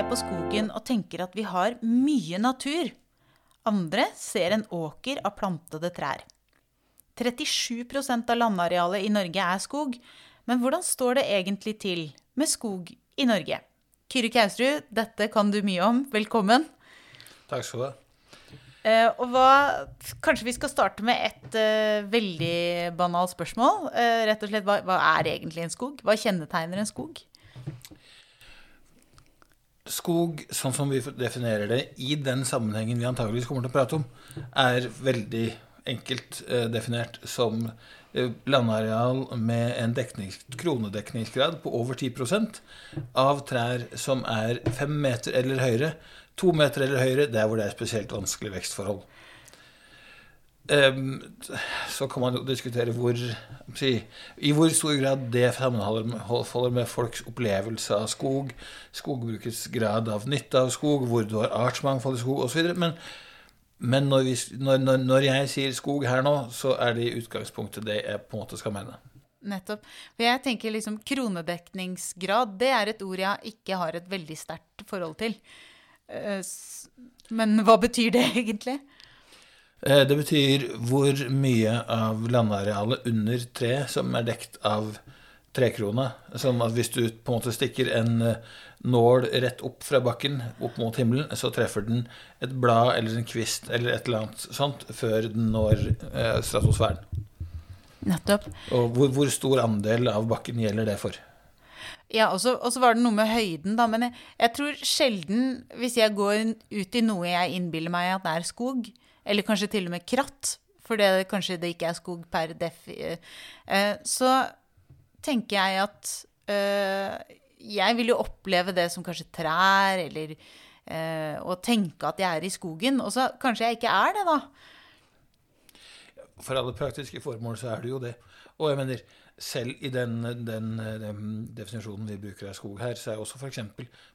ser på skogen og tenker at vi har mye natur. Andre ser en åker av plantede trær. 37% av landarealet i Norge er skog. Men hvordan står det egentlig til med skog i Norge? Kyrre Kausrud, dette kan du mye om. Velkommen. Takk skal du ha. Eh, og hva, kanskje vi skal starte med et uh, veldig banalt spørsmål. Uh, rett og slett, hva, hva er egentlig en skog? Hva kjennetegner en skog? Skog, sånn som vi definerer det i den sammenhengen vi antageligvis kommer til å prate om, er veldig enkelt eh, definert som eh, landareal med en deknings, kronedekningsgrad på over 10% av trær som er fem meter eller høyere. To meter eller høyere der hvor det er spesielt vanskelige vekstforhold. Um, så kan man jo diskutere hvor, si, i hvor stor grad det sammenholder med folks opplevelse av skog, skogbrukets grad av nytte av skog, hvor du har artsmangfold i skog osv. Men, men når, vi, når, når, når, jeg sier skog her nå, så er det i utgangspunktet det jeg på en måte skal mene. Nettopp. For jeg tenker liksom Kronedekningsgrad det er et ord jeg ikke har et veldig sterkt forhold til. Eh, men hva betyr det egentlig? Eh, det betyr hvor mye av landarealet under tre som er dekt av trekrona. Sånn at hvis du på en måte stikker en eh, nål rett opp fra bakken, opp mot himmelen, så treffer den et blad eller en kvist eller et eller annet sånt før den når stratosfæren. Nettopp. Og hvor, hvor stor andel av bakken gjelder det for? Ja, og så var det noe med høyden, da. Men jeg, jeg, tror sjelden, hvis jeg går ut i noe jeg innbiller meg at det er skog, eller kanskje til og med kratt, for det, kanskje det ikke er skog per def, eh, så tenker jeg at eh, jeg vil jo oppleve det som kanskje trær, eller eh, å tenke at jeg er i skogen. Og så kanskje jeg ikke er det, da. For alle praktiske formål så er det jo det. Og jeg mener, selv i den, den, den, definisjonen vi bruker av skog her, så er også f.eks.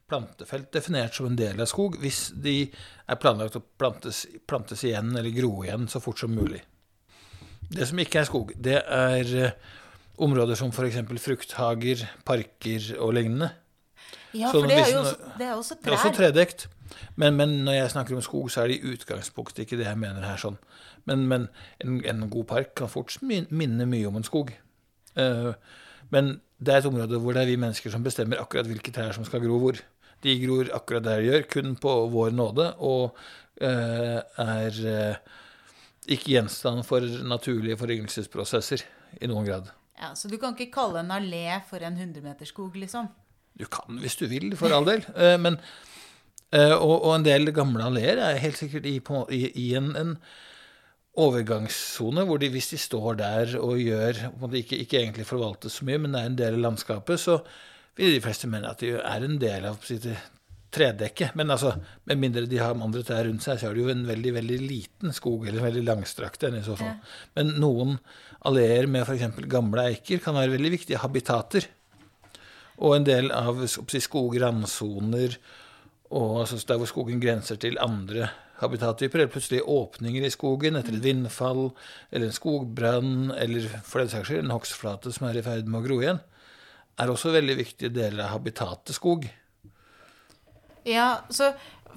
plantefelt definert som en del av skog hvis de er planlagt å plantes, plantes, igjen eller gro igjen så fort som mulig. Det som ikke er skog, det er eh, områder som f.eks. frukthager, parker og lignende. Ja, for det er jo også, det er også trær. Det er også tredekt. Men, men, når jeg snakker om skog, så er det i utgangspunktet ikke det jeg mener her. sånn. Men, men en, en, god park kan fort minne mye om en skog. Eh, men det er et område hvor det er vi mennesker som bestemmer akkurat hvilke trær som skal gro hvor. De gror akkurat der de gjør, kun på vår nåde, og eh, er eh, ikke gjenstand for naturlige foryngelsesprosesser i noen grad. Ja, Så du kan ikke kalle en allé for en 100-meterskog, liksom? Du kan hvis du vil, for all del. Men, og, en del gamle alleer er helt sikkert i, i, i en, en overgangssone, hvor de, hvis de står der og gjør ikke, ikke, egentlig forvaltes så mye, men er en del av landskapet, så vil de fleste mene at de er en del av sitt tredekket. Men altså, med mindre de har andre trær rundt seg, så er det jo en veldig veldig liten skog, eller en veldig langstrakt en i så fall. Men noen alleer med f.eks. gamle eiker kan være veldig viktige habitater. Og en del av skograndsoner, og altså der hvor skogen grenser til andre habitattyper, eller plutselig åpninger i skogen etter et vindfall, eller en skogbrann, eller for den saks skyld en hogstflate som er i ferd med å gro igjen, er også veldig viktige deler av habitatet skog. Ja, så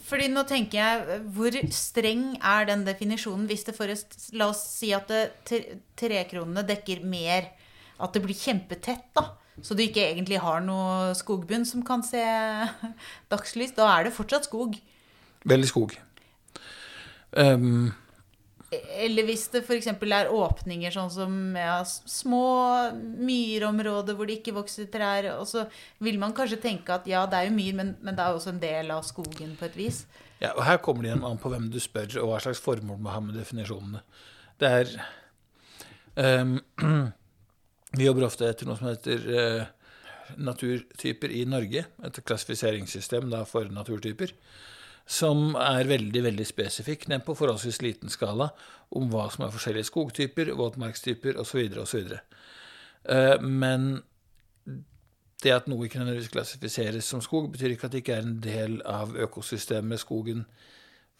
fordi nå tenker jeg, Hvor streng er den definisjonen hvis det for La oss si at trekronene dekker mer At det blir kjempetett, da. Så du ikke egentlig har noe skogbunn som kan se dagslys. Da er det fortsatt skog. Veldig skog. Um, eller hvis det f.eks. er åpninger sånn som ja, små myrområder hvor det ikke vokser trær. Og så vil man kanskje tenke at ja, det er jo myr, men, men, det er også en del av skogen på et vis. Ja, og Her kommer det igjen an på hvem du spør, og hva slags formål man har med definisjonene. Det er um, Vi jobber ofte etter noe som heter uh, naturtyper i Norge. Et klassifiseringssystem da, for naturtyper som er veldig veldig spesifikk, ned på forholdsvis liten skala, om hva som er forskjellige skogtyper, våtmarkstyper osv. osv. Eh, men det at noe ikke nødvendigvis klassifiseres som skog, betyr ikke at det ikke er en del av økosystemet skogen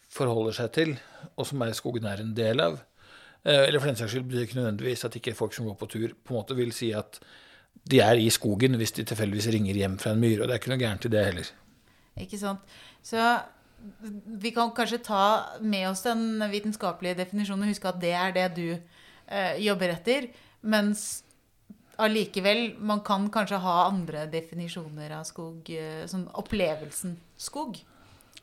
forholder seg til, og som er skogen er en del av. Eh, eller for den saks skyld betyr ikke nødvendigvis at ikke folk som går på tur, på en måte vil si at de er i skogen hvis de tilfeldigvis ringer hjem fra en myr. Og det er ikke noe gærent i det heller. Ikke sant. Så vi kan kanskje ta med oss den vitenskapelige definisjonen og huske at det er det du eh, jobber etter. Mens allikevel, man kan kanskje ha andre definisjoner av skog. Eh, som opplevelsen skog.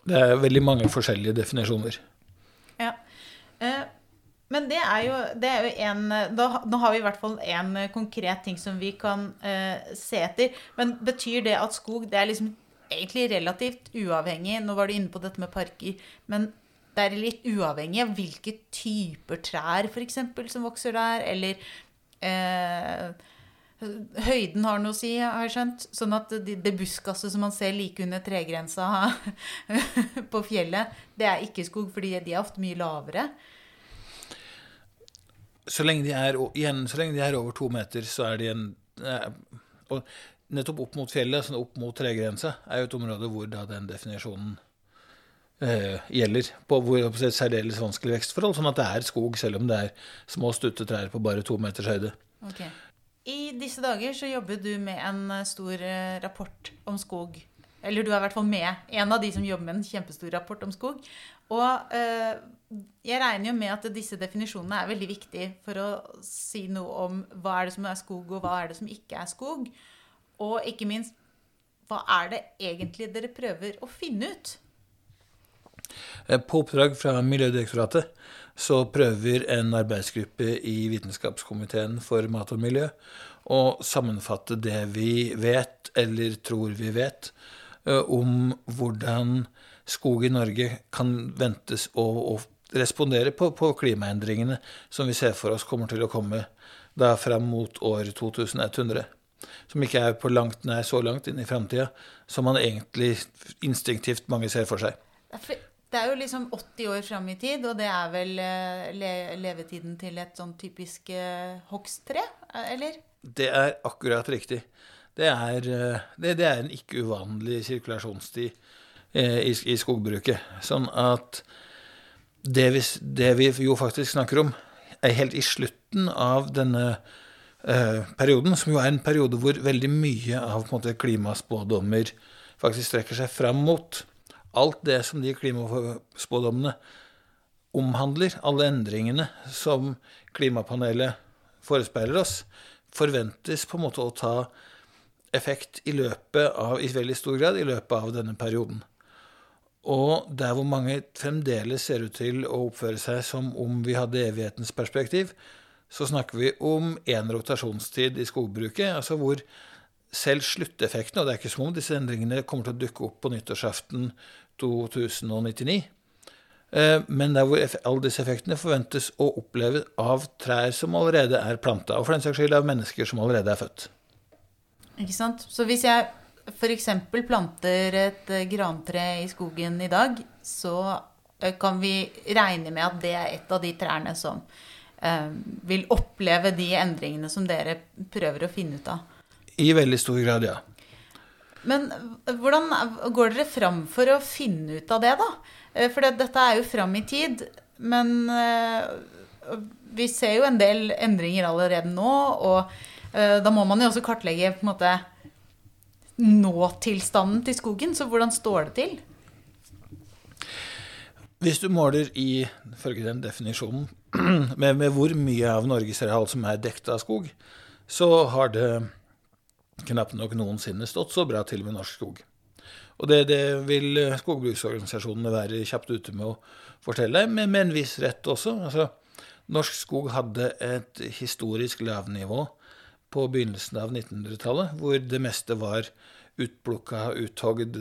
Det er veldig mange forskjellige definisjoner. Ja. Eh, men det er jo, det er jo en da, Nå har vi i hvert fall en konkret ting som vi kan eh, se etter. Men betyr det at skog det er liksom egentlig relativt uavhengig Nå var du inne på dette med parker. Men det er litt uavhengig av hvilke typer trær f.eks. som vokser der. Eller eh, Høyden har noe å si, har jeg skjønt. Sånn at det, buskaset som man ser like under tregrensa på fjellet, det er ikke skog, fordi de er ofte mye lavere så lenge de er, igjen, lenge de er over to meter, så er de en eh, Og nettopp opp mot fjellet, sånn opp mot tregrense, er jo et område hvor da den definisjonen eh, gjelder. På hvor på et særdeles vanskelig vekstforhold, sånn at det er skog, selv om det er små, stutte trær på bare to meters høyde. Okay. I disse dager så jobber du med en eh, stor eh, rapport om skog. Eller du er i hvert fall med en av de som jobber med en kjempestor rapport om skog. Og eh, jeg regner jo med at disse definisjonene er veldig viktige for å si noe om hva er det som er skog, og hva er det som ikke er skog. Og ikke minst, hva er det egentlig dere prøver å finne ut? Eh, på oppdrag fra Miljødirektoratet så prøver en arbeidsgruppe i Vitenskapskomiteen for mat og miljø å sammenfatte det vi vet, eller tror vi vet, eh, om hvordan skog i Norge kan ventes å, å respondere på, på, klimaendringene som vi ser for oss kommer til å komme da fram mot år 2100. Som ikke er på langt nær så langt inn i framtida som man egentlig instinktivt mange ser for seg. Det er jo liksom 80 år fram i tid, og det er vel eh, le levetiden til et sånn typisk eh, eller? Det er akkurat riktig. Det er, det, det er en ikke uvanlig sirkulasjonstid Eh, i, i skogbruket. Sånn at det vi, det vi, jo faktisk snakker om, er helt i slutten av denne eh, perioden, som jo er en periode hvor veldig mye av måte, klimaspådommer faktisk strekker seg fram mot. Alt det som de klimaspådommene omhandler, alle endringene som klimapanelet forespeiler oss, forventes på en måte å ta effekt i løpet av, i veldig stor grad i løpet av denne perioden. Og der hvor mange fremdeles ser ut til å oppføre seg som om vi hadde evighetens perspektiv, så snakker vi om én rotasjonstid i skogbruket, altså hvor selv slutteffektene, og det er ikke som om disse endringene kommer til å dukke opp på nyttårsaften 2099, men men der hvor alle disse effektene forventes å oppleve av trær som allerede er planta, og for den saks skyld av mennesker som allerede er født. Ikke sant? Så hvis jeg f.eks. planter et eh, grantre i skogen i dag, så eh, kan vi regne med at det er et av de trærne som eh, vil oppleve de endringene som dere prøver å finne ut av. I veldig stor grad, ja. Men hvordan går dere fram for å finne ut av det, da? For dette er jo fram i tid. Men vi ser jo en del endringer allerede nå, og da må man jo også kartlegge på en måte nå-tilstanden til skogen. Så hvordan står det til? Hvis du måler i, følge den definisjonen, med, med, hvor mye av Norges areal som er dekket av skog, så har det knapt nok noensinne stått så bra til med norsk skog. Og det, det vil skogbruksorganisasjonene være kjapt ute med å fortelle, men med en viss rett også. Altså, norsk skog hadde et historisk lavnivå på begynnelsen av 1900-tallet, hvor det meste var utplukka, uthogd,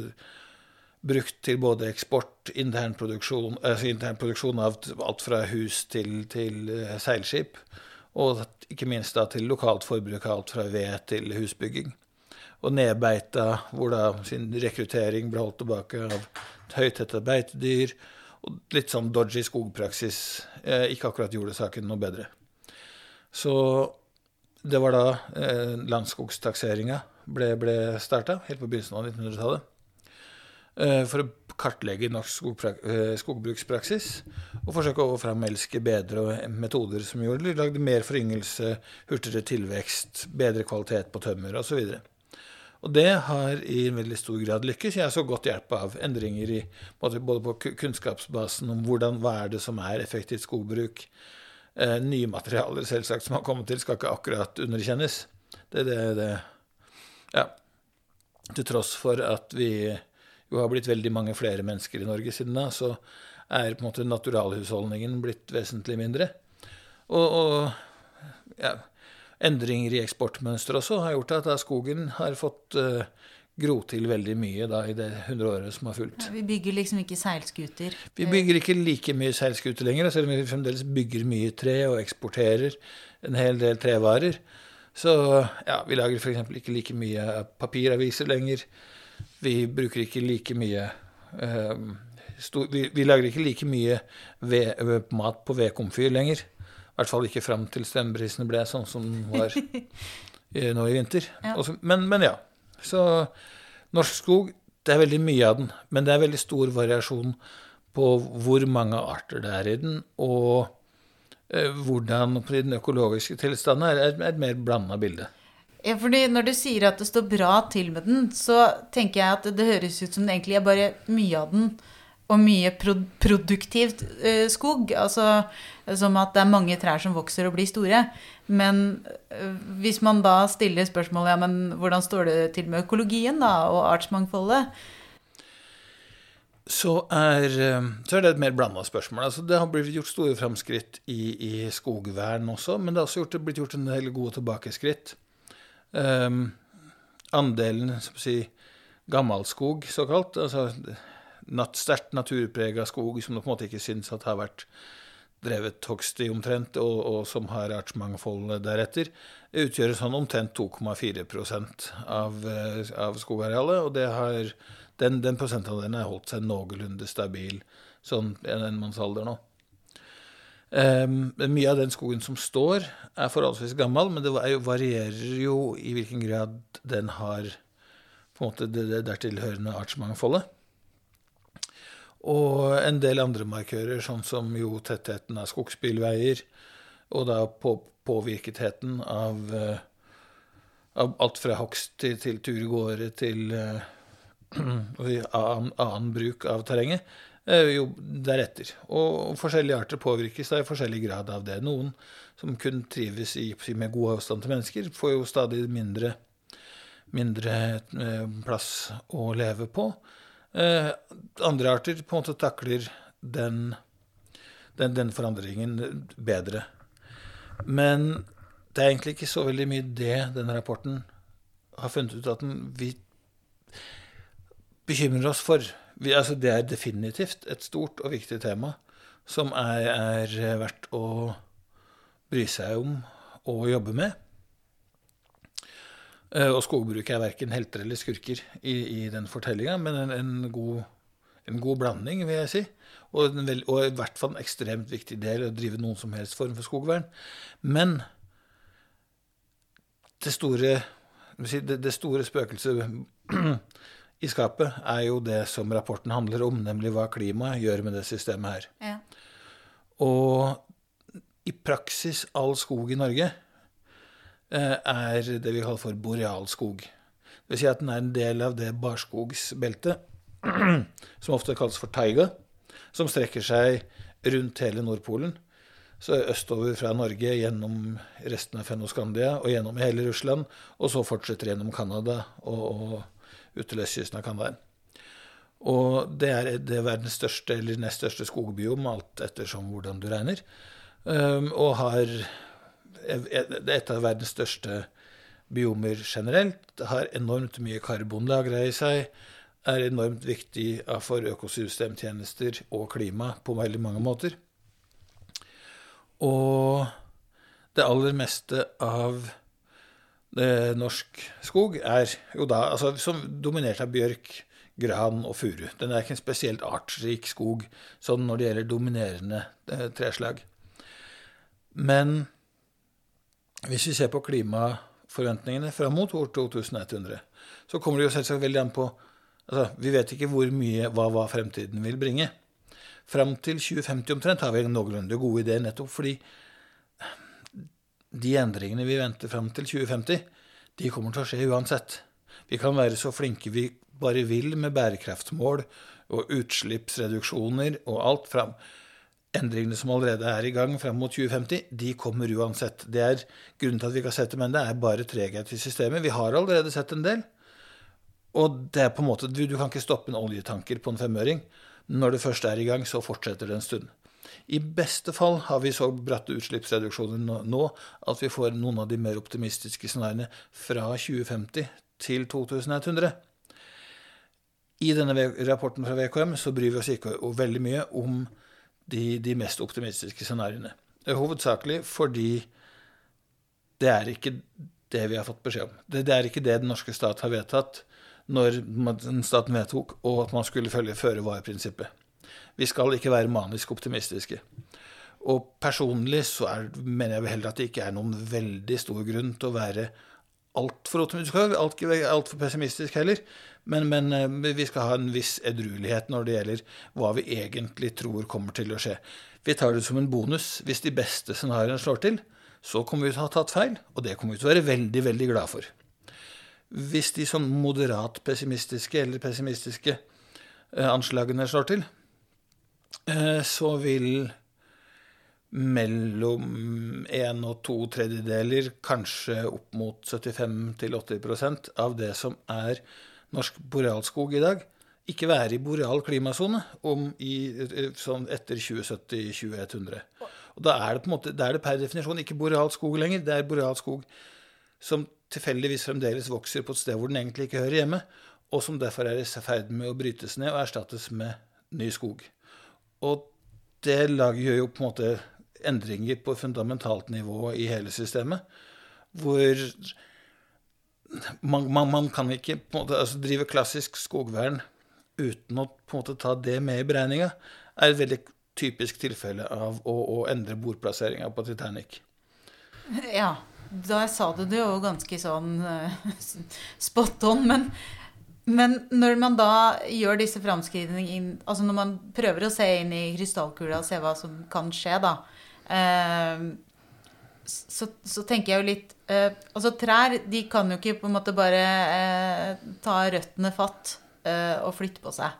brukt til både eksport, internproduksjon, altså internproduksjon av alt fra hus til, til eh, seilskip, og ikke minst da til lokalt forbruk av alt fra ved til husbygging. Og nedbeita, hvor da sin rekruttering ble holdt tilbake av høytetta beitedyr, og litt sånn dodgy skogpraksis eh, ikke akkurat gjorde saken noe bedre. Så det var da eh, landskogstakseringa ble, ble starta, helt på begynnelsen av 1900-tallet. Eh, for å kartlegge norsk eh, skogbrukspraksis og forsøke å framelske bedre metoder som gjorde lagde mer foryngelse, hurtigere tilvekst, bedre kvalitet på tømmer osv. Og det har i veldig stor grad lykkes. Jeg har så godt hjelp av endringer i både på kunnskapsbasen om hvordan, hva er det som er effektivt skogbruk. Eh, nye materialer selvsagt som har kommet til, skal ikke akkurat underkjennes. Det, det, det. Ja. Til tross for at vi jo har blitt veldig mange flere mennesker i Norge siden da, så er på en måte naturalhusholdningen blitt vesentlig mindre. Og, og ja, endringer i eksportmønster også har gjort at skogen har fått uh, gro til veldig mye da, i det hundreåret som har fulgt. Ja, vi bygger liksom ikke seilskuter? Vi bygger ikke like mye seilskuter lenger, selv om vi fremdeles bygger mye tre og eksporterer en hel del trevarer. Så ja, vi lager f.eks. ikke like mye papiraviser lenger. Vi bruker ikke like mye stor, vi, vi, lager ikke like mye ved, mat på vedkomfyr lenger. I hvert fall ikke fram til strømprisene ble sånn som den var nå i vinter. Ja. Også, men, men, ja. Så norsk skog, det er veldig mye av den. Men det er veldig stor variasjon på hvor mange arter det er i den, og eh, hvordan den økologiske tilstanden er, er et mer blanda bilde. Ja, fordi Når du sier at det står bra til med den, så tenker jeg at det høres ut som det egentlig er bare mye av den og mye pro produktivt uh, skog. Altså som at det er mange trær som vokser og blir store. Men uh, hvis man da stiller spørsmålet ja, men hvordan står det til med økologien da, og artsmangfoldet? Så er, eh, så er, det et mer blanda spørsmål. Altså, det har blitt gjort store framskritt i, i, skogvern også, men det har også gjort, blitt gjort en del gode tilbakeskritt. Um, andelen si, gammelskog, såkalt, altså nat sterkt naturprega skog som du på en måte ikke syns at har vært drevet hogst i omtrent, og, og, som har artsmangfoldet deretter, utgjør sånn omtrent 2,4 av, eh, av skogarealet. Og har, den, den prosentandelen har holdt seg noenlunde stabil sånn en mannsalder nå. Um, mye av den skogen som står, er forholdsvis gammel, men det varierer jo i hvilken grad den har på en måte det, det dertilhørende artsmangfoldet. Og en del andre markører, sånn som jo tettheten av skogsbilveier, og da på, påvirketheten av, uh, av, alt fra hogst til, til turgåere til uh, annen, annen, bruk av terrenget, jo deretter. Og forskjellige arter påvirkes da i forskjellig grad av det. Noen som kun trives i, med god avstand til mennesker, får jo stadig mindre, mindre plass å leve på. Eh, andre arter på en måte takler den, den, den, forandringen bedre. Men det er egentlig ikke så veldig mye det denne rapporten har funnet ut at den, vi bekymrer oss for. Vi, altså det er definitivt et stort og viktig tema som er, er verdt å bry seg om og jobbe med. Eh, og skogbruket er verken helter eller skurker i, i den fortellinga, men en, en, god, en, god, blanding, vil jeg si. Og, vel, og, i hvert fall en ekstremt viktig del å drive noen som helst form for skogvern. Men det store, det, det store spøkelset i skapet er jo det som rapporten handler om, nemlig hva klimaet gjør med det systemet her. Ja. Og i praksis all skog i Norge Eh, er det vi kaller for borealskog. Det vil si at den er en del av det barskogsbeltet som ofte kalles for taiga, som strekker seg rundt hele Nordpolen. Så østover fra Norge, gjennom resten av Fennoskandia og gjennom hele Russland, og så fortsetter gjennom Canada og, og ut til østkysten av Canada. Og det er det verdens største eller nest største skogbiom, alt ettersom hvordan du regner, um, og har et av verdens største biomer generelt. Har enormt mye karbon lagra i seg. Er enormt viktig for økosystemtjenester og klima på veldig mange måter. Og det aller meste av norsk skog er jo da altså, som dominert av bjørk, gran og furu. Den er ikke en spesielt artsrik skog sånn når det gjelder dominerende eh, treslag. Men hvis vi ser på klimaforventningene fram mot år 2100, så kommer det jo selvsagt veldig an på altså, Vi vet ikke hvor mye hva, hva fremtiden vil bringe. Fram til 2050 omtrent har vi en noenlunde gode ideer, nettopp fordi de endringene vi venter fram til 2050, de kommer til å skje uansett. Vi kan være så flinke vi bare vil med bærekraftsmål og utslippsreduksjoner og alt fram. Endringene som allerede er i gang fram mot 2050, de kommer uansett. Det er grunnen til at vi ikke har sett det, men det er bare treghet i systemet. Vi har allerede sett en del. Og det er på en måte, du, du kan ikke stoppe en oljetanker på en femøring. Når det først er i gang, så fortsetter det en stund. I beste fall har vi så bratte utslippsreduksjoner nå at vi får noen av de mer optimistiske scenarioene fra 2050 til 2100. I denne rapporten fra VKM så bryr vi oss ikke veldig mye om de, de mest optimistiske scenarioene. Hovedsakelig fordi det er ikke det vi har fått beskjed om. Det, det er ikke det den norske stat har vedtatt når staten vedtok og at man skulle følge føre-var-prinsippet. Vi skal ikke være manisk optimistiske. Og personlig så er, mener jeg heller at det ikke er noen veldig stor grunn til å være altfor optimistisk, altfor alt pessimistisk heller. Men, men, eh, vi skal ha en viss edruelighet når det gjelder hva vi egentlig tror kommer til å skje. Vi tar det som en bonus. Hvis de beste scenarioene slår til, så kommer vi til å ha tatt feil, og det kommer vi til å være veldig, veldig glad for. Hvis de sånn moderat pessimistiske eller pessimistiske eh, anslagene slår til, så vil mellom én og to tredjedeler, kanskje opp mot 75-80% av det som er norsk borealskog i dag, ikke være i boreal klimasone sånn etter 2070-2100. Og Da er det på en måte, da er det per definisjon ikke boreal skog lenger. Det er boreal skog som tilfeldigvis fremdeles vokser på et sted hvor den egentlig ikke hører hjemme, og som derfor er i ferd med å brytes ned og erstattes med ny skog. Og det gjør jo på en måte endringer på fundamentalt nivå i hele systemet, hvor man, man, man kan ikke måte, altså, drive klassisk skogvern uten å på en måte ta det med i beregninga, er et veldig typisk tilfelle av å, å endre bordplasseringa på Titanic. Ja. Da sa du det jo ganske sånn uh, spot on. Men, men, når man da gjør disse framskrivningene Altså når man prøver å se inn i krystallkula og se hva som kan skje, da uh, så, så, tenker jeg jo litt uh, Altså trær de kan jo ikke på en måte bare uh, ta røttene fatt og flytte på seg.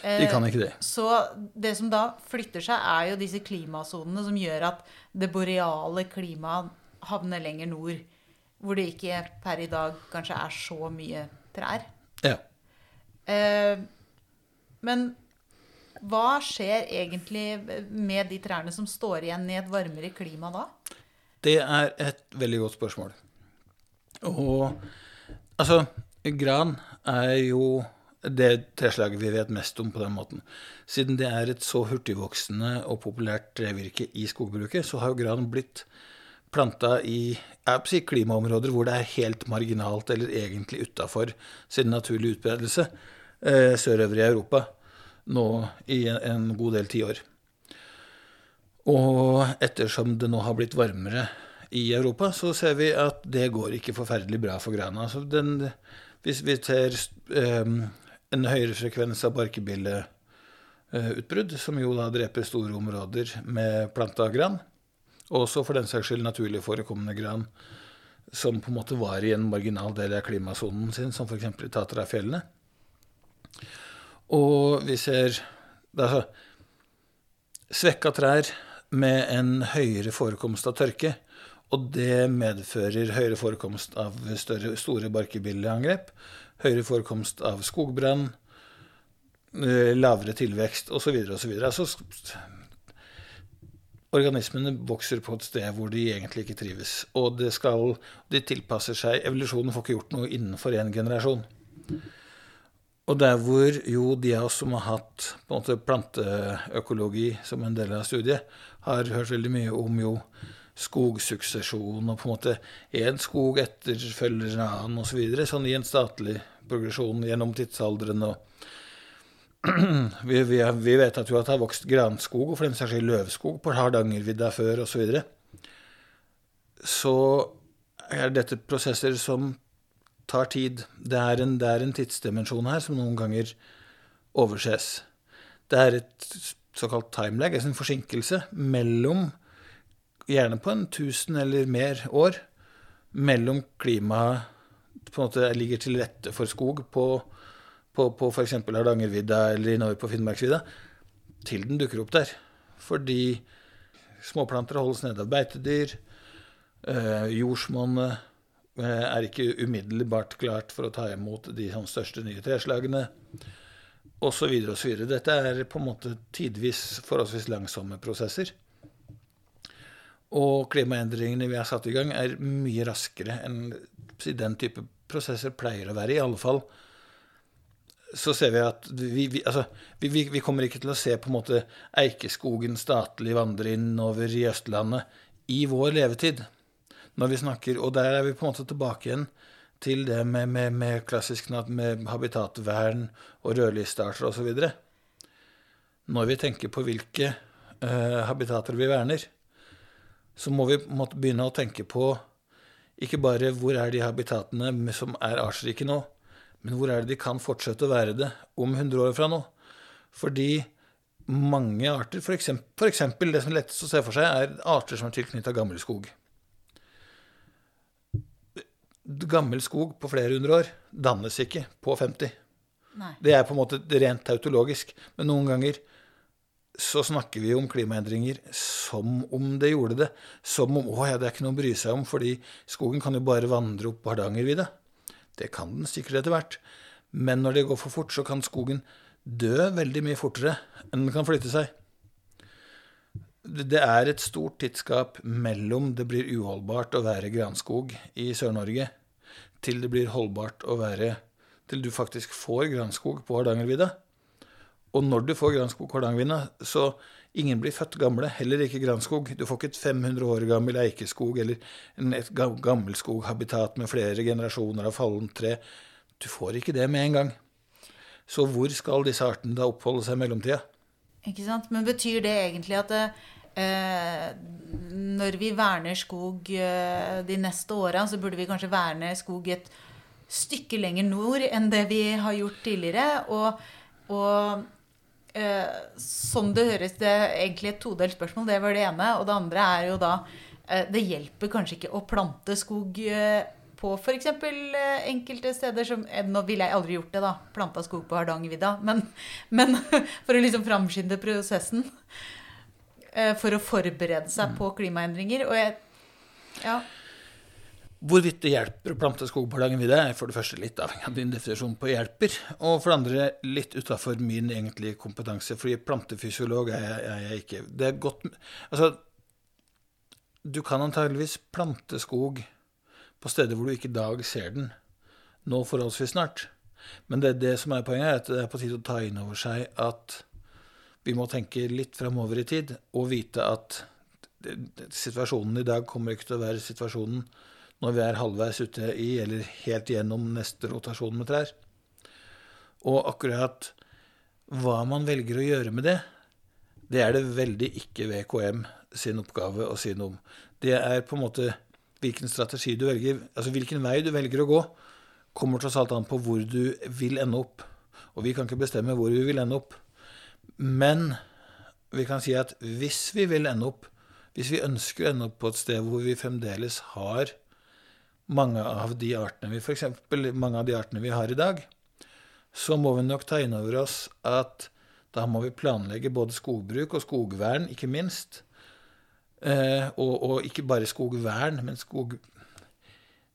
de kan ikke det. Så det som da flytter seg, er jo disse klimasonene som gjør at det boreale klimaet havner lenger nord. Hvor det ikke per i dag kanskje er så mye trær. Ja. men hva skjer egentlig med de trærne som står igjen i et varmere klima da? Det er et veldig godt spørsmål. Og altså Gran er jo det treslaget vi vet mest om på den måten. Siden det er et så hurtigvoksende og populært trevirke i skogbruket, så har jo gran blitt planta i si, klimaområder hvor det er helt marginalt, eller egentlig utafor sin naturlige utbredelse, eh, sørover i Europa nå i en, en god del tiår. Og ettersom det nå har blitt varmere i Europa, så ser vi at det går ikke forferdelig bra for grana. Så den, hvis vi ser eh, en høyere frekvens av barkebilleutbrudd, som jo da dreper store områder med planta gran, også for den saks skyld naturlig forekommende gran, som på en måte var i en marginal del av klimasonen sin, som f.eks. i Tatrafjellene. Og vi ser altså, svekka trær med en høyere forekomst av tørke. Og det medfører høyere forekomst av større, store barkebilleangrep, høyere forekomst av skogbrann, eh, lavere tilvekst osv. osv. Altså, organismene vokser på et sted hvor de egentlig ikke trives. Og skal, de tilpasser seg Evolusjonen får ikke gjort noe innenfor én generasjon. Og der hvor jo de av oss som har hatt måte planteøkologi som en del av studiet, har hørt veldig mye om jo skogsuksesjon og på en måte én skog etterfølger en annen osv. Så sånn i en statlig progresjon gjennom tidsalderen. og vi, vi, vi, vet at jo at det har vokst granskog og for den saks skyld løvskog på Hardangervidda før osv. Så, videre. så er dette prosesser som tar tid. Det er, en, det er en tidsdimensjon her som noen ganger overses. Det er et såkalt timelag, altså en forsinkelse, mellom Gjerne på en tusen eller mer år mellom klimaet på en måte ligger til rette for skog på, på, på f.eks. Hardangervidda eller innover på Finnmarksvidda, til den dukker opp der. Fordi småplanter holdes nede av beitedyr. Eh, jordsmonnet eh, er ikke umiddelbart klart for å ta imot de sånn, største nye treslagene. Osv. osv. Dette er på en måte tidvis forholdsvis langsomme prosesser. Og klimaendringene vi har satt i gang, er mye raskere enn den type prosesser pleier å være. I alle fall så ser vi at vi, vi, altså, vi, vi, kommer ikke til å se på en måte Eikeskogen statlig vandre innover i Østlandet i vår levetid. Når vi snakker, Og der er vi på en måte tilbake igjen til det med, med, med klassisk med habitatvern og rødlistearter osv. Når vi tenker på hvilke uh, habitater vi verner, så må vi måtte begynne å tenke på ikke bare hvor er de habitatene som er artsrike nå, men hvor er det de kan fortsette å være det om 100 år fra nå? Fordi mange arter, f.eks. det som er lettest å se for seg, er arter som er tilknytta gammel skog. Gammel skog på flere hundre år dannes ikke på 50. Nei. Det er på en måte rent tautologisk. Men noen ganger så snakker vi om klimaendringer som om det gjorde det. Som om å ja, det er ikke noe å bry seg om, fordi skogen kan jo bare vandre opp Hardangervidda. Det kan den sikkert etter hvert. Men når det går for fort, så kan skogen dø veldig mye fortere enn den kan flytte seg. Det er et stort tidsgap mellom det blir uholdbart å være granskog i Sør-Norge, til det blir holdbart å være Til du faktisk får granskog på Hardangervidda. Og når du får granskog Hardangervidda, så ingen blir født gamle, heller ikke granskog. Du får ikke et 500 år gammel eikeskog eller et gammelskoghabitat med flere generasjoner av fallent tre. Du får ikke det med en gang. Så hvor skal disse artene da oppholde seg i mellomtida? Ikke sant? Men betyr det egentlig at eh, når vi verner skog eh, de neste åra, så burde vi kanskje verne skog et stykke lenger nord enn det vi har gjort tidligere? Og, og som det høres Det er egentlig et todelt spørsmål. Det var det ene. Og det andre er jo da eh, Det hjelper kanskje ikke å plante skog eh, på f.eks. Eh, enkelte steder som eh, Nå ville jeg aldri gjort det, da. Planta skog på Hardangervidda. Men, men for å liksom framskynde prosessen. Eh, for å forberede seg mm. på klimaendringer. Og jeg Ja. Hvorvidt det hjelper å plante skog på Hardangervidda, er for det første litt avhengig av din definisjon på hjelper, og for det andre litt utafor min egentlige kompetanse, fordi plantefysiolog er jeg, er ikke. Det er godt Altså, du kan antageligvis plante skog på steder hvor du ikke i dag ser den, nå forholdsvis snart. Men det, det som er poenget, er at det er på tide å ta inn over seg at vi må tenke litt framover i tid, og vite at situasjonen i dag kommer ikke til å være situasjonen når vi er halvveis ute i, eller helt gjennom neste rotasjon med trær. Og akkurat hva man velger å gjøre med det, det er det veldig ikke VKM sin oppgave å si noe om. Det er på en måte hvilken strategi du velger, altså hvilken vei du velger å gå, kommer tross alt an på hvor du vil ende opp. Og vi kan ikke bestemme hvor vi vil ende opp. Men vi kan si at hvis vi vil ende opp, hvis vi ønsker å ende opp på et sted hvor vi fremdeles har mange av de artene vi f.eks. mange av de artene vi har i dag, så må vi nok ta inn over oss at da må vi planlegge både skogbruk og skogvern, ikke minst. Eh, og, og, ikke bare skogvern, men skog,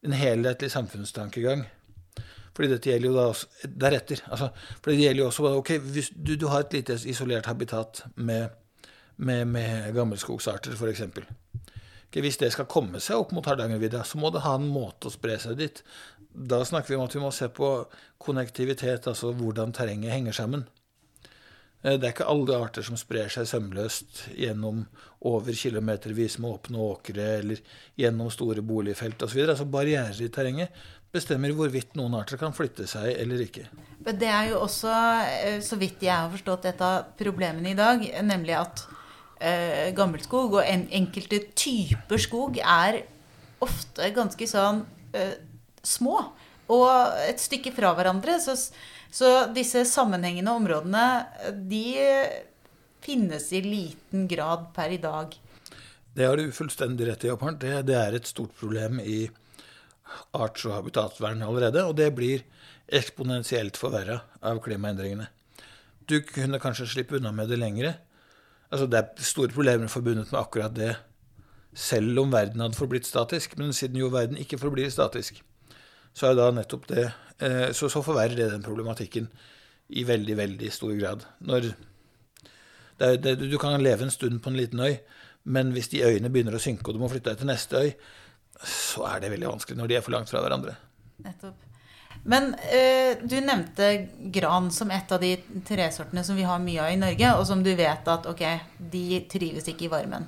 en helhetlig samfunnstankegang. Fordi dette gjelder jo da også deretter. Altså, for det gjelder jo også Ok, hvis du, du har et lite isolert habitat med, med, med gammelskogsarter, f.eks. Hvis det skal komme seg opp mot Hardangervidda, så må det ha en måte å spre seg dit. Da snakker vi om at vi må se på konnektivitet, altså hvordan terrenget henger sammen. Eh, det er ikke alle arter som sprer seg sømløst gjennom over kilometervis med åpne åkre eller gjennom store boligfelt osv. Altså barrierer i terrenget bestemmer hvorvidt noen arter kan flytte seg eller ikke. Men det er jo også, eh, så vidt jeg har forstått, et av problemene i dag, nemlig at eh, gammelskog og en, enkelte typer skog er ofte ganske sånn eh, små og et stykke fra hverandre. Så, så, disse sammenhengende områdene, de finnes i liten grad per i dag. Det har du fullstendig rett i, Opphardt. Det, det er et stort problem i arts- og habitatvern allerede, og det blir eksponentielt forverra av klimaendringene. Du kunne kanskje slippe unna med det lengre. Altså, det er store problemer forbundet med akkurat det, selv om verden hadde forblitt statisk. Men siden jo verden ikke forblir statisk, så er da nettopp det eh, Så, så forverrer det den problematikken i veldig, veldig stor grad. Når det, det, du kan leve en stund på en liten øy, men hvis de øyene begynner å synke, og du må flytte deg til neste øy, så er det veldig vanskelig når de er for langt fra hverandre. Nettopp. Men eh, du nevnte gran som et av de tresortene som vi har mye av i Norge, og som du vet at ok, de trives ikke i varmen.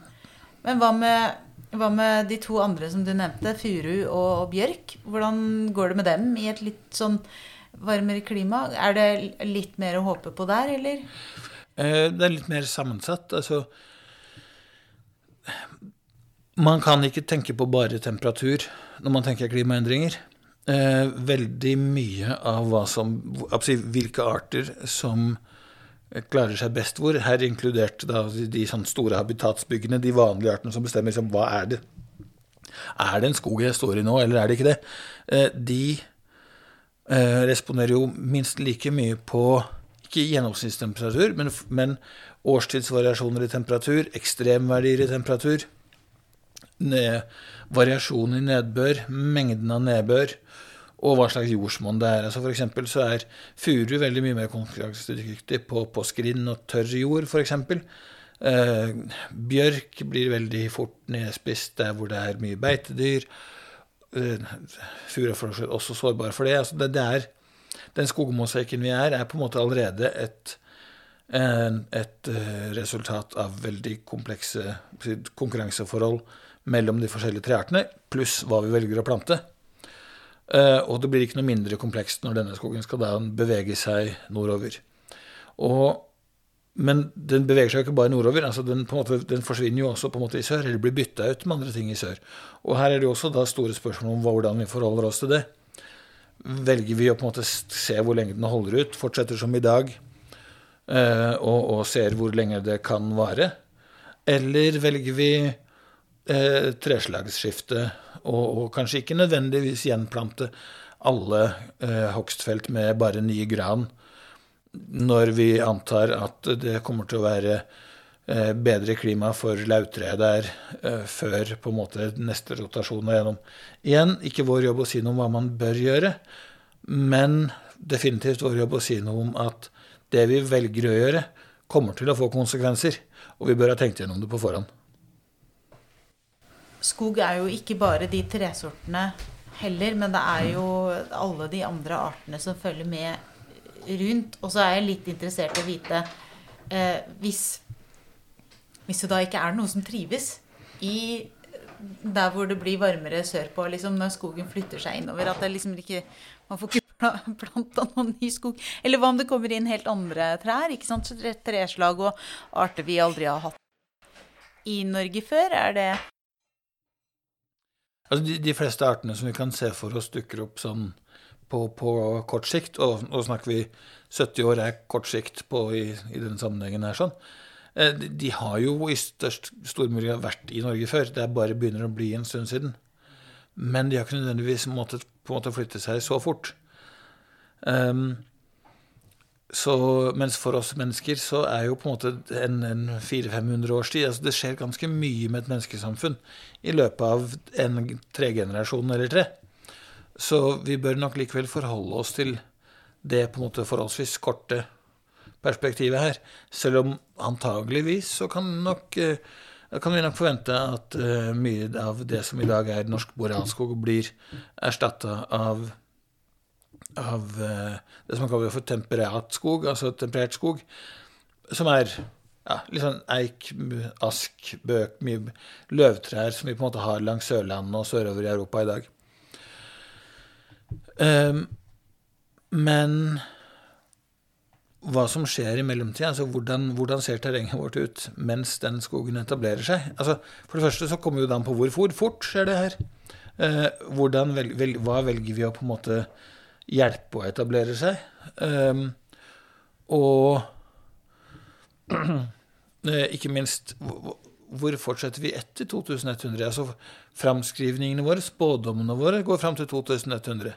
Men hva med, hva med de to andre som du nevnte, furu og bjørk? Hvordan går det med dem i et litt sånn varmere klima? Er det litt mer å håpe på der, eller? Eh, det er litt mer sammensatt. Altså Man kan ikke tenke på bare temperatur når man tenker klimaendringer. Eh, veldig mye av hva som, hvilke arter som klarer seg best hvor, her inkludert da de, de sånn store habitatsbyggene, de vanlige artene som bestemmer liksom, hva er det Er det en skog jeg står i nå, eller er det ikke det? Eh, de eh, responderer jo minst like mye på ikke gjennomsnittstemperatur, men, men årstidsvariasjoner i temperatur, ekstremverdier i temperatur, ned, variasjon i nedbør, mengden av nedbør, og hva slags jordsmonn det er. Altså for eksempel så er furu veldig mye mer konkurransedyktig på, på skrinn og tørr jord, f.eks. Eh, bjørk blir veldig fort nedspist der hvor det er mye beitedyr. Eh, furu er også sårbar for det. Altså det, det er, den skogmosaikken vi er, er på en måte allerede et, et eh, resultat av veldig komplekse konkurranseforhold mellom de forskjellige treartene, pluss hva vi velger å plante. Uh, og det blir ikke noe mindre komplekst når denne skogen skal bevege seg nordover. Og, men den beveger seg jo ikke bare nordover. altså den, måte, den, forsvinner jo også på en måte i sør, eller blir bytta ut med andre ting i sør. Og her er det jo også da store spørsmål om hvordan vi forholder oss til det. Velger vi å på en måte se hvor lenge den holder ut, fortsetter som i dag, uh, og, og ser hvor lenge det kan vare? Eller velger vi eh, treslagsskifte, og, og, kanskje ikke nødvendigvis gjenplante alle eh, hogstfelt med bare ny gran, når vi antar at det kommer til å være eh, bedre klima for lauvtreet der eh, før på en måte neste rotasjon er gjennom. Igjen, ikke vår jobb å si noe om hva man bør gjøre, men definitivt vår jobb å si noe om at det vi velger å gjøre, kommer til å få konsekvenser, og vi bør ha tenkt gjennom det på forhånd skog er jo ikke bare de tresortene heller, men det er jo alle de andre artene som følger med rundt. Og så er jeg litt interessert i å vite eh, hvis, hvis det da ikke er noe som trives i der hvor det blir varmere sørpå, liksom når skogen flytter seg innover. At liksom ikke Man får ikke planta noen ny skog. Eller hva om det kommer inn helt andre trær? ikke sant? Treslag og arter vi aldri har hatt i Norge før. Er det Altså de, de, fleste artene som vi kan se for oss dukker opp sånn på, på kort sikt, og nå snakker vi 70 år er kort sikt på, i, i denne sammenhengen her, sånn. Eh, de, de, har jo i størst stor mulig vært i Norge før. Det er bare begynner å bli en stund siden. Men de har ikke nødvendigvis måttet på en måte flytte seg så fort. Um, så, mens for oss mennesker så er jo på en måte en, en 400-500 års tid altså Det skjer ganske mye med et menneskesamfunn i løpet av en tregenerasjon eller tre. Så vi bør nok likevel forholde oss til det på en måte forholdsvis korte perspektivet her. Selv om antageligvis så kan, nok, eh, kan vi nok forvente at uh, mye av det som i dag er norsk borealskog, blir erstatta av av eh, det som man kaller for temperat skog, altså temperert skog, som er ja, litt sånn eik, ask, bøk, mye løvtrær som vi på en måte har langs Sørlandet og sørover i Europa i dag. Um, men hva som skjer i mellomtida, altså hvordan, hvordan, ser terrenget vårt ut mens den skogen etablerer seg? Altså, for det første så kommer det an på hvor, fort skjer det her. Uh, vel, vel, hva velger vi å på en måte hjelpe å etablere seg. Um, og ikke minst hvor fortsetter vi etter 2100? Altså Framskrivningene våre, spådommene våre, går fram til 2100.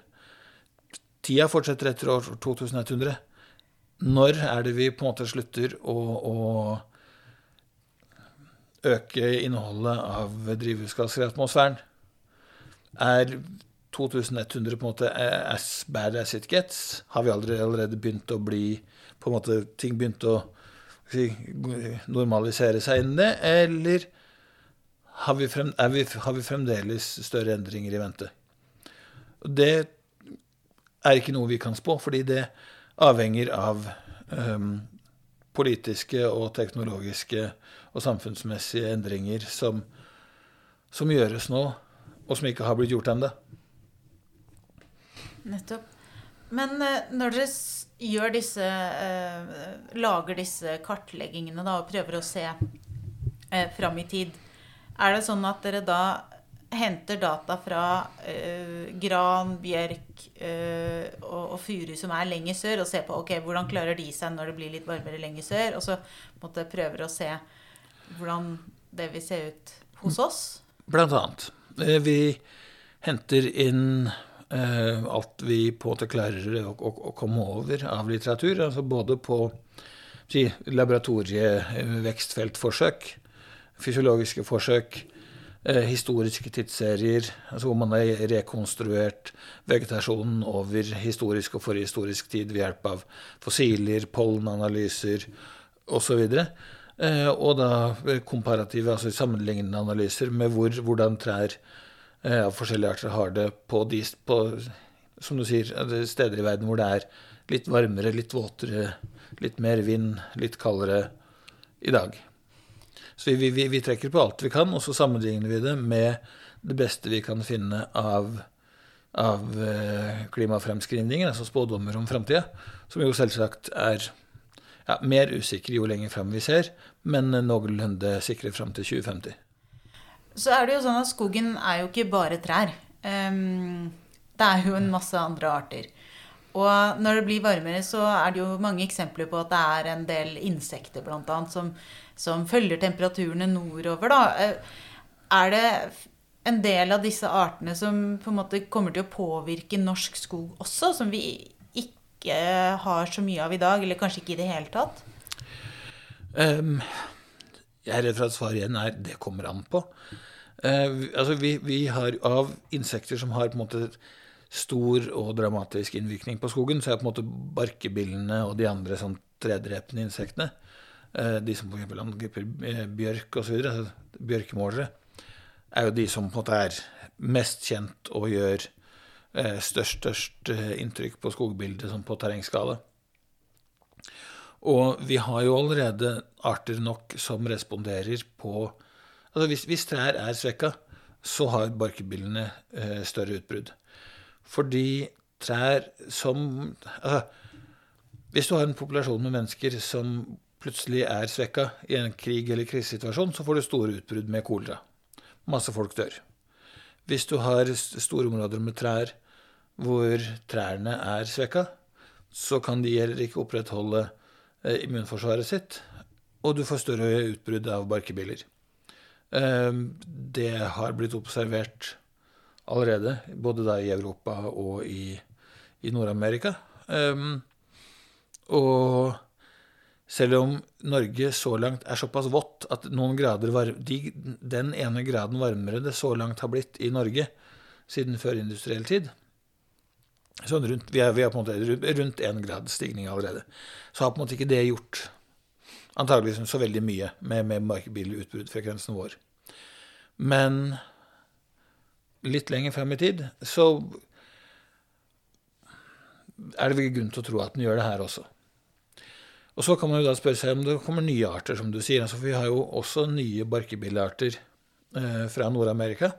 Tida fortsetter etter år 2100. Når er det vi på en måte slutter å, å øke innholdet av drivhusgasser i atmosfæren? Er 2100 på en måte as bad as it gets? Har vi aldri, allerede begynt å bli på en måte, Ting begynte å si, normalisere seg innen det? Eller har vi, frem, vi, har vi, fremdeles større endringer i vente? Det er ikke noe vi kan spå, fordi det avhenger av um, politiske og teknologiske og samfunnsmessige endringer som, som gjøres nå, og som ikke har blitt gjort ennå. Nettopp. Men uh, når dere disse uh, Lager disse kartleggingene da, og prøver å se uh, fram i tid, er det sånn at dere da henter data fra uh, gran, bjørk uh, og, og, furu som er lenger sør, og ser på ok, hvordan klarer de seg når det blir litt varmere lenger sør, og så måtte prøver å se hvordan det vil se ut hos oss? Blant annet. Vi henter inn Eh, alt vi på en måte klarer å, å, å, komme over av litteratur. altså Både på si, laboratorievekstfeltforsøk, fysiologiske forsøk, eh, historiske tidsserier, altså hvor man har rekonstruert vegetasjonen over historisk og forhistorisk tid ved hjelp av fossiler, pollenanalyser osv. Eh, og da komparative, altså sammenlignende analyser med hvor, hvordan trær Eh, av forskjellige arter har det på, de, på som du sier, steder i verden hvor det er litt varmere, litt våtere, litt mer vind, litt kaldere i dag. Så vi, vi, vi, trekker på alt vi kan, og så sammenligner vi det med det beste vi kan finne av, av eh, klimafremskrivninger, altså spådommer om framtida, som jo selvsagt er ja, mer usikre jo lenger fram vi ser, men noenlunde sikre fram til 2050 så er det jo sånn at skogen er jo ikke bare trær. Det er jo en masse andre arter. Og når det blir varmere, så er det jo mange eksempler på at det er en del insekter annet, som, som følger temperaturene nordover. Da. Eh, er det en del av disse artene som på en måte kommer til å påvirke norsk skog også, som vi ikke har så mye av i dag, eller kanskje ikke i det hele tatt? Um, jeg er redd for at svaret igjen er det kommer an på. Uh, altså vi, vi, har av insekter som har på en måte stor og dramatisk innvirkning på skogen, så er på en måte barkebillene og de andre sånn tredrepende insektene, uh, de som f.eks. angriper eh, bjørk osv., altså bjørkemålere, er jo de som på en måte er mest kjent og gjør uh, størst, størst inntrykk på skogbildet sånn på terrengskala. Og vi har jo allerede arter nok som responderer på Altså hvis, hvis trær er svekka, så har barkebillene eh, større utbrudd. Fordi trær som altså, Hvis du har en populasjon med mennesker som plutselig er svekka i en krig eller krisesituasjon, så får du store utbrudd med kolera. Masse folk dør. Hvis du har store områder med trær hvor trærne er svekka, så kan de heller ikke opprettholde immunforsvaret sitt, og du får større utbrudd av barkebiller. Ehm, det har blitt observert allerede, både da i Europa og i, i Nord-Amerika. Ehm, og selv om Norge så langt er såpass vått at noen grader var, de, den ene graden varmere det så langt har blitt i Norge siden førindustriell tid sånn rundt, vi, er, vi er på en måte rundt én grad stigning allerede. Så har på en måte ikke det gjort antageligvis så veldig mye med, med markebilutbruddfrekvensen vår. Men litt lenger frem i tid så er det vel grunn til å tro at den gjør det her også. Og så kan man jo da spørre seg om det kommer nye arter, som du sier. Altså, for vi har jo også nye barkebillearter eh, fra Nord-Amerika.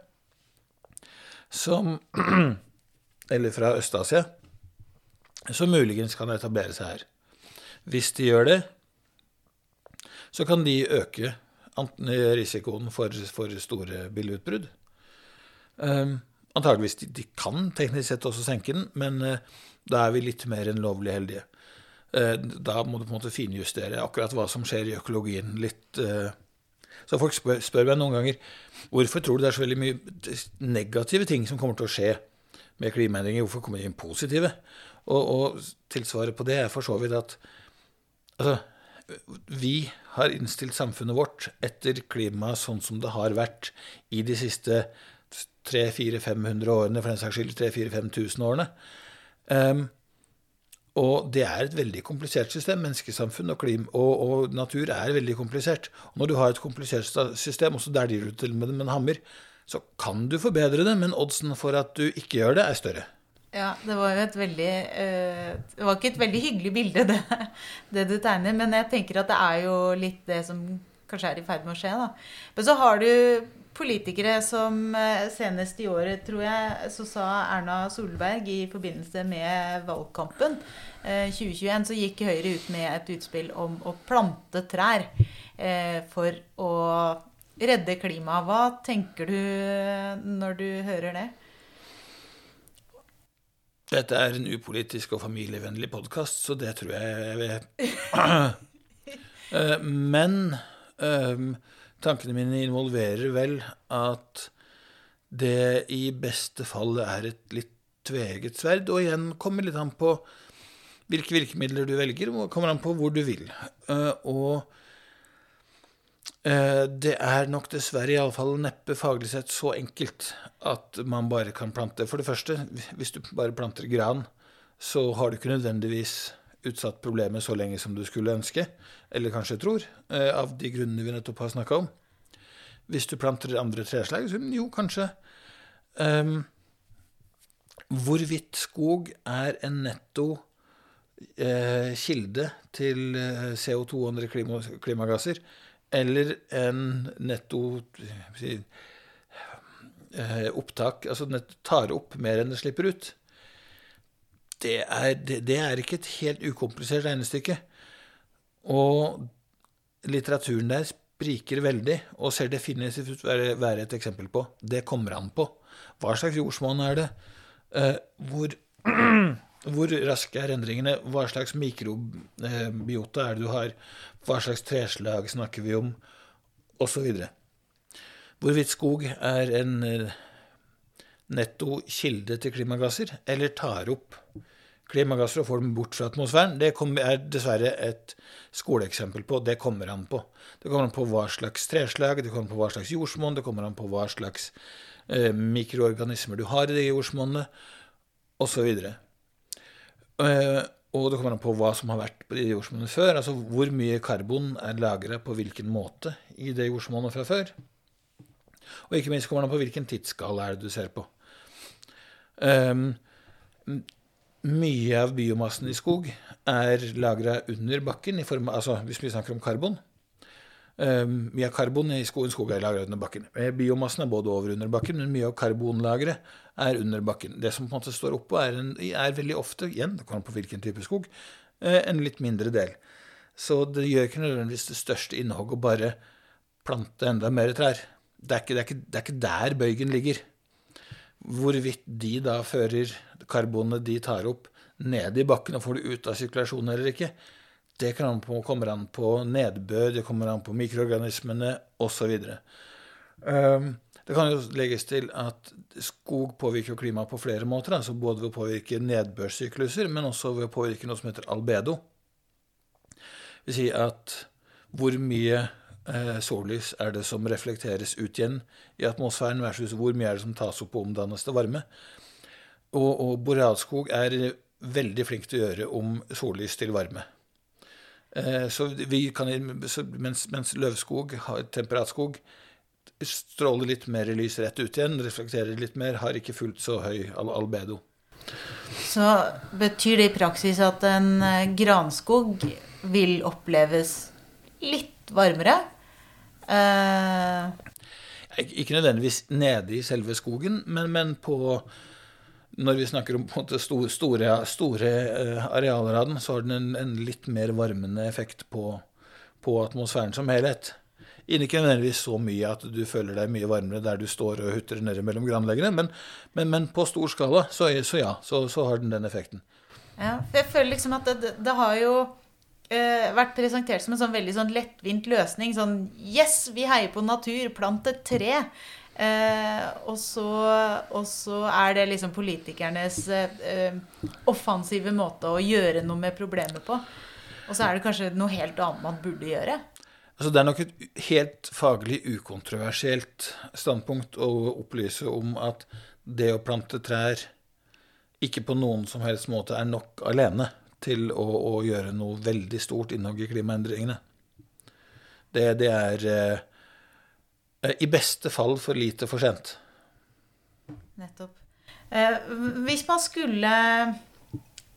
Som Eller fra Øst-Asia. Som muligens kan etablere seg her. Hvis de gjør det, så kan de øke risikoen for, for store billeutbrudd. Um, antageligvis de, de, kan teknisk sett også senke den, men uh, da er vi litt mer enn lovlig heldige. Uh, da må du på en måte finjustere akkurat hva som skjer i økologien litt, uh, Så folk spør, spør meg noen ganger hvorfor tror du det er så veldig mye negative ting som kommer til å skje med klimaendringer. Hvorfor kommer de inn positive? Og, og tilsvaret på det er for så vidt at altså, vi har innstilt samfunnet vårt etter klimaet sånn som det har vært i de siste 300-400-500 årene, for den saks skyld 3000-5000 årene. Um, og det er et veldig komplisert system. Menneskesamfunn og, klima, og, og, natur er veldig komplisert. Og når du har et komplisert system, også der driver du til med det med en hammer, så kan du forbedre det, men oddsen for at du ikke gjør det, er større. Ja, det var jo et veldig uh, Det var ikke et veldig hyggelig bilde, det, det, du tegner. Men jeg tenker at det er jo litt det som kanskje er i ferd med å skje, da. Men så har du politikere som eh, senest i året, tror jeg, så sa Erna Solberg i forbindelse med valgkampen eh, 2021, så gikk Høyre ut med et utspill om å plante trær eh, for å redde klimaet. Hva tenker du når du hører det? Dette er en upolitisk og familievennlig podkast, så det tror jeg jeg vet. Eh, men um, tankene mine involverer vel at det i beste fall er et litt tveget sverd. Og igjen kommer litt an på hvilke virkemidler du velger, og kommer an på hvor du vil. Uh, og det er nok dessverre iallfall neppe faglig sett så enkelt at man bare kan plante. For det første, hvis du bare planter gran, så har du ikke nødvendigvis utsatt problemet så lenge som du skulle ønske, eller kanskje tror, uh, av de grunnene vi nettopp har snakka om. Hvis du planter andre treslag, så jo, kanskje. Um, hvorvidt skog er en netto eh, kilde til eh, CO2 og andre klima, klimagasser, eller en netto si, eh, opptak Altså netto tar opp mer enn det slipper ut, det er, det, det er ikke et helt ukomplisert regnestykke. Og litteraturen der spriker veldig, og ser definitivt være, være et eksempel på. Det kommer an på. Hva slags jordsmonn er det? Eh, hvor, hvor, raske er endringene? Hva slags mikrobiota er det du har? Hva slags treslag snakker vi om? Og så videre. Hvorvidt skog er en eh, netto kilde til klimagasser, eller tar opp klimagasser og får dem bort fra atmosfæren, det er dessverre et skoleeksempel på. Det kommer an på. Det kommer an på hva slags treslag, det kommer an på hva slags jordsmonn, det kommer an på hva slags eh, mikroorganismer du har i det jordsmonnet, osv. Eh, og det kommer an på hva som har vært i jordsmonnet før. Altså hvor mye karbon er lagra på hvilken måte i det jordsmonnet fra før. Og ikke minst kommer det an på hvilken tidsskala er det du ser på. Um, mye av biomassen i skog er lagra under bakken, form altså hvis vi snakker om karbon. Um, mye av karbon i skogen skog er lagra under bakken. Eh, biomassen er både over og under bakken, men mye av karbonlageret er under bakken. Det som på en måte står oppå, er, en, er veldig ofte, igjen, det kommer på hvilken type skog, uh, en litt mindre del. Så det gjør ikke nødvendigvis det største innhogg å bare plante enda mer trær. Det er ikke, det er ikke, det er ikke der bøygen ligger. Hvorvidt de da fører karbonet de tar opp, ned i bakken og får det ut av sirkulasjonen eller ikke, det an på, kommer an på nedbør, det kommer an på mikroorganismene osv. Um, det kan jo legges til at skog påvirker klimaet på flere måter. altså Både ved å påvirke nedbørssykluser, men også ved å påvirke noe som heter albedo. Det vil si at hvor mye eh, sollys er det som reflekteres ut igjen i atmosfæren, versus hvor mye er det som tas opp og omdannes til varme. Og, og borealskog er veldig flink til å gjøre om sollys til varme. Eh, så vi kan, mens, mens, løvskog, temperatskog, stråler litt mer lys rett ut igjen, reflekterer litt mer, har ikke fullt så høy albedo. Så betyr det i praksis at en eh, granskog vil oppleves litt varmere? Eh... Ikke nødvendigvis nede i selve skogen, men, men på når vi snakker om store, store, store eh, arealer av den, så har den en, en litt mer varmende effekt på, på atmosfæren som helhet. Ikke nødvendigvis så mye at du føler deg mye varmere der du står og hutrer nede mellom granleggene, men, men, men, på stor skala, så, så ja, så, så, har den den effekten. Ja, for jeg føler liksom at det, det har jo eh, vært presentert som en sånn veldig sånn lettvint løsning. Sånn Yes, vi heier på natur, plant et tre. Eh, og, så, er det liksom politikernes eh, offensive måte å gjøre noe med problemet på. Og så er det kanskje noe helt annet man burde gjøre. Altså, det er nok et helt faglig ukontroversielt standpunkt å opplyse om at det å plante trær ikke på noen som helst måte er nok alene til å, å gjøre noe veldig stort innhogg i klimaendringene. Det, det er eh, i beste fall for lite for sent. Nettopp. Eh, hvis man skulle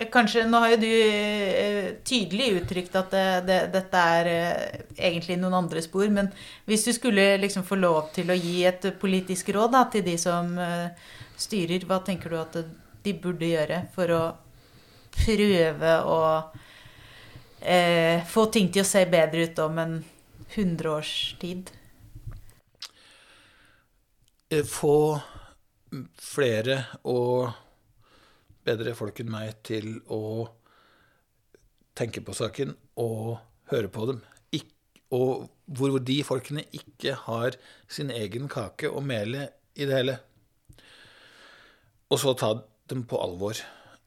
Kanskje, Nå har jo du eh, tydelig uttrykt at det, det, dette er eh, egentlig noen andre spor. Men hvis du skulle liksom få lov til å gi et politisk råd da, til de som eh, styrer, hva tenker du at de burde gjøre for å prøve å eh, få ting til å se bedre ut om en hundreårs tid? Få flere og bedre folk enn meg til å tenke på saken og høre på dem. Ik og hvor de folkene ikke har sin egen kake og mele i det hele. Og så ta dem på alvor.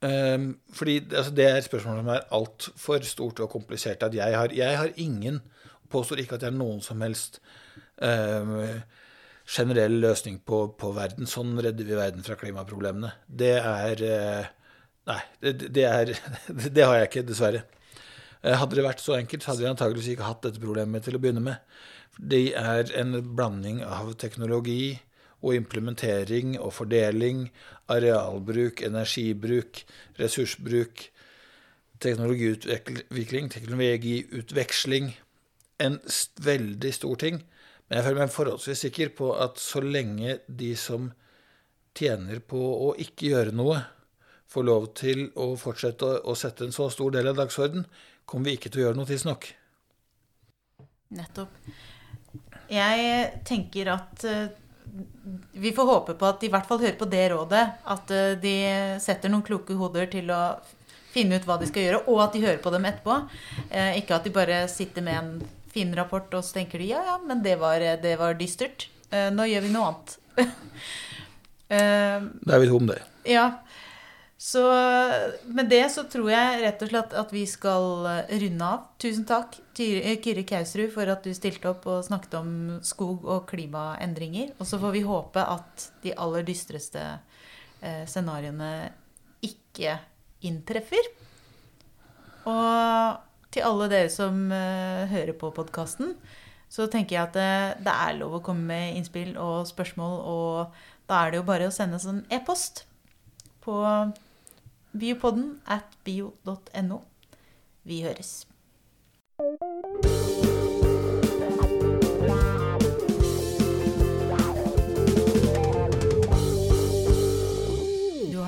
Um, fordi altså, det er et spørsmål som er altfor stort og komplisert. At jeg har, jeg har ingen Påstår ikke at jeg har noen som helst um, generell løsning på, på, verden. Sånn redder vi verden fra klimaproblemene. Det er eh, Nei, det, det, er, det har jeg ikke, dessverre. Eh, hadde det vært så enkelt, hadde vi antageligvis ikke hatt dette problemet til å begynne med. Det er en blanding av teknologi og implementering og fordeling, arealbruk, energibruk, ressursbruk, teknologiutvikling, teknologiutveksling. En veldig stor ting. Jeg føler meg forholdsvis sikker på at så lenge de som tjener på å ikke gjøre noe, får lov til å fortsette å sette en så stor del av dagsorden, kommer vi ikke til å gjøre noe tidsnok. Nettopp. Jeg tenker at uh, vi får håpe på at de i hvert fall hører på det rådet. At uh, de setter noen kloke hoder til å finne ut hva de skal gjøre, og at de hører på dem etterpå. Uh, ikke at de bare sitter med en fin rapport, og så tenker de ja, ja, men det var, det var dystert. Uh, nå gjør vi noe annet. uh, da er vi om det. Ja. Så med det så tror jeg rett og slett at vi skal runde av. Tusen takk, Kyrre Kausrud, for at du stilte opp og snakket om skog og klimaendringer. Og så får vi håpe at de aller dystreste eh, scenarioene ikke inntreffer. Og til alle dere som uh, hører på podkasten, så tenker jeg at det, eh, det, er lov å komme med innspill og spørsmål. Og da er det jo bare å sende en e-post på biopodden at bio.no. Vi høres.